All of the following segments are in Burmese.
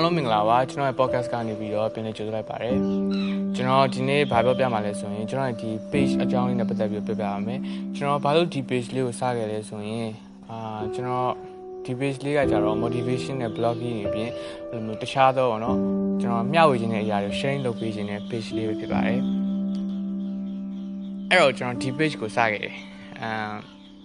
အားလုံးမင်္ဂလာပါကျွန်တော်ရဲ့ podcast ကနေပြီးတော့ပြန်လည်ကြိုဆိုလိုက်ပါတယ်ကျွန်တော်ဒီနေ့ဘာပြောပြမှာလဲဆိုရင်ကျွန်တော်ဒီ page အကြောင်းလေးနဲ့ပတ်သက်ပြီးပြောပြပါမယ်ကျွန်တော်ဘာလို့ဒီ page လေးကိုစခဲ့လဲဆိုရင်အာကျွန်တော်ဒီ page လေးကကြတော့ motivation နဲ့ blogging တွေပြင်ဘယ်လိုမျိုးတခြားသောပေါ့နော်ကျွန်တော်မျှဝေခြင်းတဲ့အရာတွေ sharing လုပ်ပေးခြင်းတဲ့ page လေးပဲဖြစ်ပါတယ်အဲ့တော့ကျွန်တော်ဒီ page ကိုစခဲ့တယ်အာ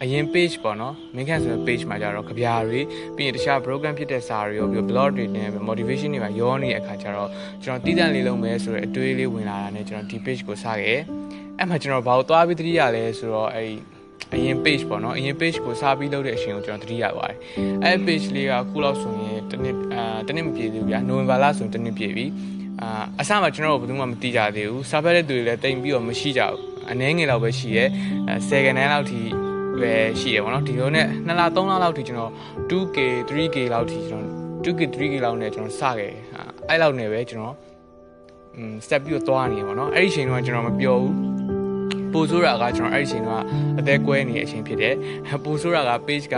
အရင် page ပေါ့နော်မင်းခန့်ဆိုတဲ့ page မှာကြတော့ကြပြာတွေပြီးရင်တခြား program ဖြစ်တဲ့စာတွေရောပြီး blog တွေနဲ့ motivation တွေပါရောနေတဲ့အခါကျတော့ကျွန်တော်တည်တံ့လေးလုံးမယ်ဆိုတော့အတွေးလေးဝင်လာတာနဲ့ကျွန်တော်ဒီ page ကိုစခဲ့အဲ့မှာကျွန်တော်ဘာလို့သွားပြီးတတိရလဲဆိုတော့အဲ့အရင် page ပေါ့နော်အရင် page ကိုစားပြီးလုပ်တဲ့အချိန်ကိုကျွန်တော်တတိရပါတယ်အဲ့ page လေးကခုလောက်ဆိုရင်တနစ်အာတနစ်မပြည့်သေးဘူးဗျာနိုဝင်ဘာလဆိုရင်တနစ်ပြည့်ပြီအာအစမှာကျွန်တော်တို့ဘယ်သူမှမသိကြသေးဘူးစားဖက်တဲ့သူတွေလည်းတိမ်ပြီးတော့မရှိကြဘူးအနည်းငယ်လောက်ပဲရှိရဲအဲ10ကနန်းလောက်ထိ ပဲရှိရပါတော့ဒီလိုနဲ့2လ3လလောက်ထိကျွန်တော် 2k 3k လောက်ထိကျွန်တော် 2k 3k လောက်နဲ့ကျွန်တော်စခဲ့အဲ့လောက်နဲ့ပဲကျွန်တော်อืม step ပြီးတော့သွားနေပါတော့အဲ့ဒီအချိန်တော့ကျွန်တော်မပြောဘူးပိုဆိုးတာကကျွန်တော်အဲ့ဒီအချိန်ကအသက်ကွဲနေတဲ့အချိန်ဖြစ်တယ်ပိုဆိုးတာက page က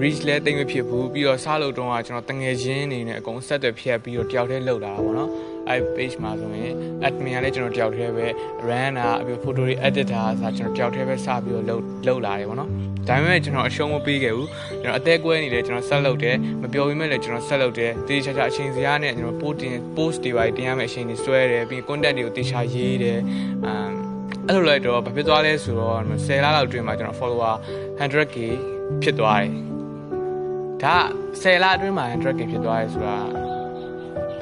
reach လဲတိတ်မဖြစ်ဘူးပြီးတော့စားလို့တုန်းကကျွန်တော်တငယ်ချင်းနေနဲ့အကုန်ဆက်သွယ်ဖြတ်ပြီးတော့တယောက်တည်းလှုပ်တာပါတော့ အဲ့ page မှာဆိုရင် admin ကလည်းကျွန်တော်တယောက်တည်းပဲ run တာပြီး photo တွေ edit တာဆိုကျွန်တော်တယောက်တည်းပဲစပြီးတော့လှုပ်လှုပ်လာတယ်ပေါ့နော်ဒါပေမဲ့ကျွန်တော်အရှုံးမပေးခဲ့ဘူးကျွန်တော်အသက်ကွဲနေတယ်ကျွန်တော်ဆက်လုပ်တယ်မပြောပြီးမဲ့လည်းကျွန်တော်ဆက်လုပ်တယ်တေးချာချာအချိန်စရာနဲ့ကျွန်တော် post တင် post တွေပါတင်ရမယ့်အချိန်တွေဆွဲတယ်ပြီး content တွေကိုတေးချာရေးတယ်အမ်အဲ့လိုလိုက်တော့ဘာဖြစ်သွားလဲဆိုတော့10လလောက်အတွင်းမှာကျွန်တော် follower 100k ဖြစ်သွားတယ်ဒါ10လအတွင်းမှာ 100k ဖြစ်သွားတယ်ဆိုတာ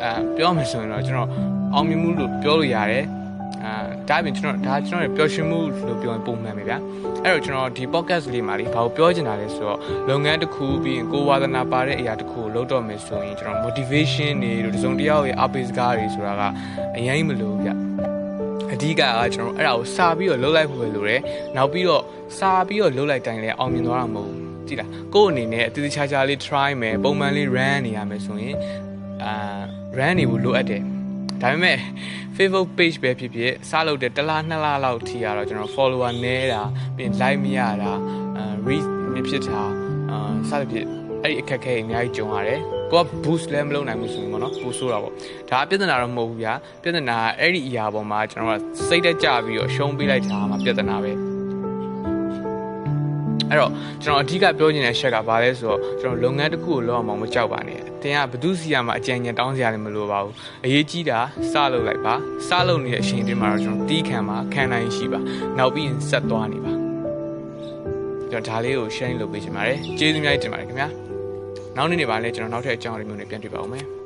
အဲပြောမယ်ဆိုရင်တော့ကျွန်တော်အောင်မြင်မှုလို့ပြောလို့ရတယ်အာဒါပြင်ကျွန်တော်ဒါကျွန်တော်ရဲ့ပျော်ရွှင်မှုလို့ပြောရင်ပုံမှန်ပဲဗျာအဲ့တော့ကျွန်တော်ဒီ podcast လေးမှာလေဘာကိုပြောချင်တာလဲဆိုတော့လုပ်ငန်းတစ်ခုပြီးရင်ကိုဝါသနာပါတဲ့အရာတစ်ခုကိုလုပ်တော့မယ်ဆိုရင်ကျွန်တော် motivation တွေတို့တစုံတစ်ယောက်ရဲ့အားပေးစကားတွေဆိုတာကအရင်မလို့ဗျအဓိကကကျွန်တော်အဲ့ဒါကိုစာပြီးတော့လှုပ်လိုက်ဖို့ပဲလိုတယ်နောက်ပြီးတော့စာပြီးတော့လှုပ်လိုက်တိုင်းလည်းအောင်မြင်သွားတာမဟုတ်ဘူးကြည့်လားကိုယ့်အနေနဲ့အတူတူချာချာလေး try မယ်ပုံမှန်လေး run နေရမယ်ဆိုရင်အာ run နေဖို့လိုအပ်တယ်ဒါပေမဲ့ Facebook page ပဲဖြစ်ဖြစ်စလုပ်တဲ့တစ်လားနှစ်လားလောက်ထိရတော့ကျွန်တော် follower နည်းတာပြီး like မရတာအဲ reach မဖြစ်တာအာစသဖြင့်အဲ့ဒီအခက်အခဲအများကြီးကြုံရတယ်ကိုက boost လည်းမလုပ်နိုင်ဘူးဆိုရင်ပေါ့နော်ပို့ဆိုးတာပေါ့ဒါပြဿနာတော့မဟုတ်ဘူးဗျာပြဿနာအဲ့ဒီအရာပေါ်မှာကျွန်တော်ကစိတ်တက်ကြပြီးတော့ရှုံးပေးလိုက်တာမှပြဿနာပဲ အဲ့တော့ကျွန်တော်အဓိကပြောချင်တဲ့ချက်ကဘာလဲဆိုတော့ကျွန်တော်လုပ်ငန်းတစ်ခုကိုလုပ်အောင်မကြောက်ပါနဲ့တင်ကဘသူစီရမှာအကြံဉာဏ်တောင်းစရာလည်းမလိုပါဘူးအရေးကြီးတာစလုပ်လိုက်ပါစလုပ်နေတဲ့အချိန်တွေမှာတော့ကျွန်တော်တီးခံပါခံနိုင်ရှိပါနောက်ပြီးရင်ဆက်သွားနေပါကျွန်တော်ဒါလေးကို share လုပ်ပေးချင်ပါတယ်ကျေးဇူးများတင်ပါတယ်ခင်ဗျာနောက်နေ့နေပါလဲကျွန်တော်နောက်ထပ်အကြောင်းအရာမျိုးတွေပြန်တွေ့ပါဦးမယ်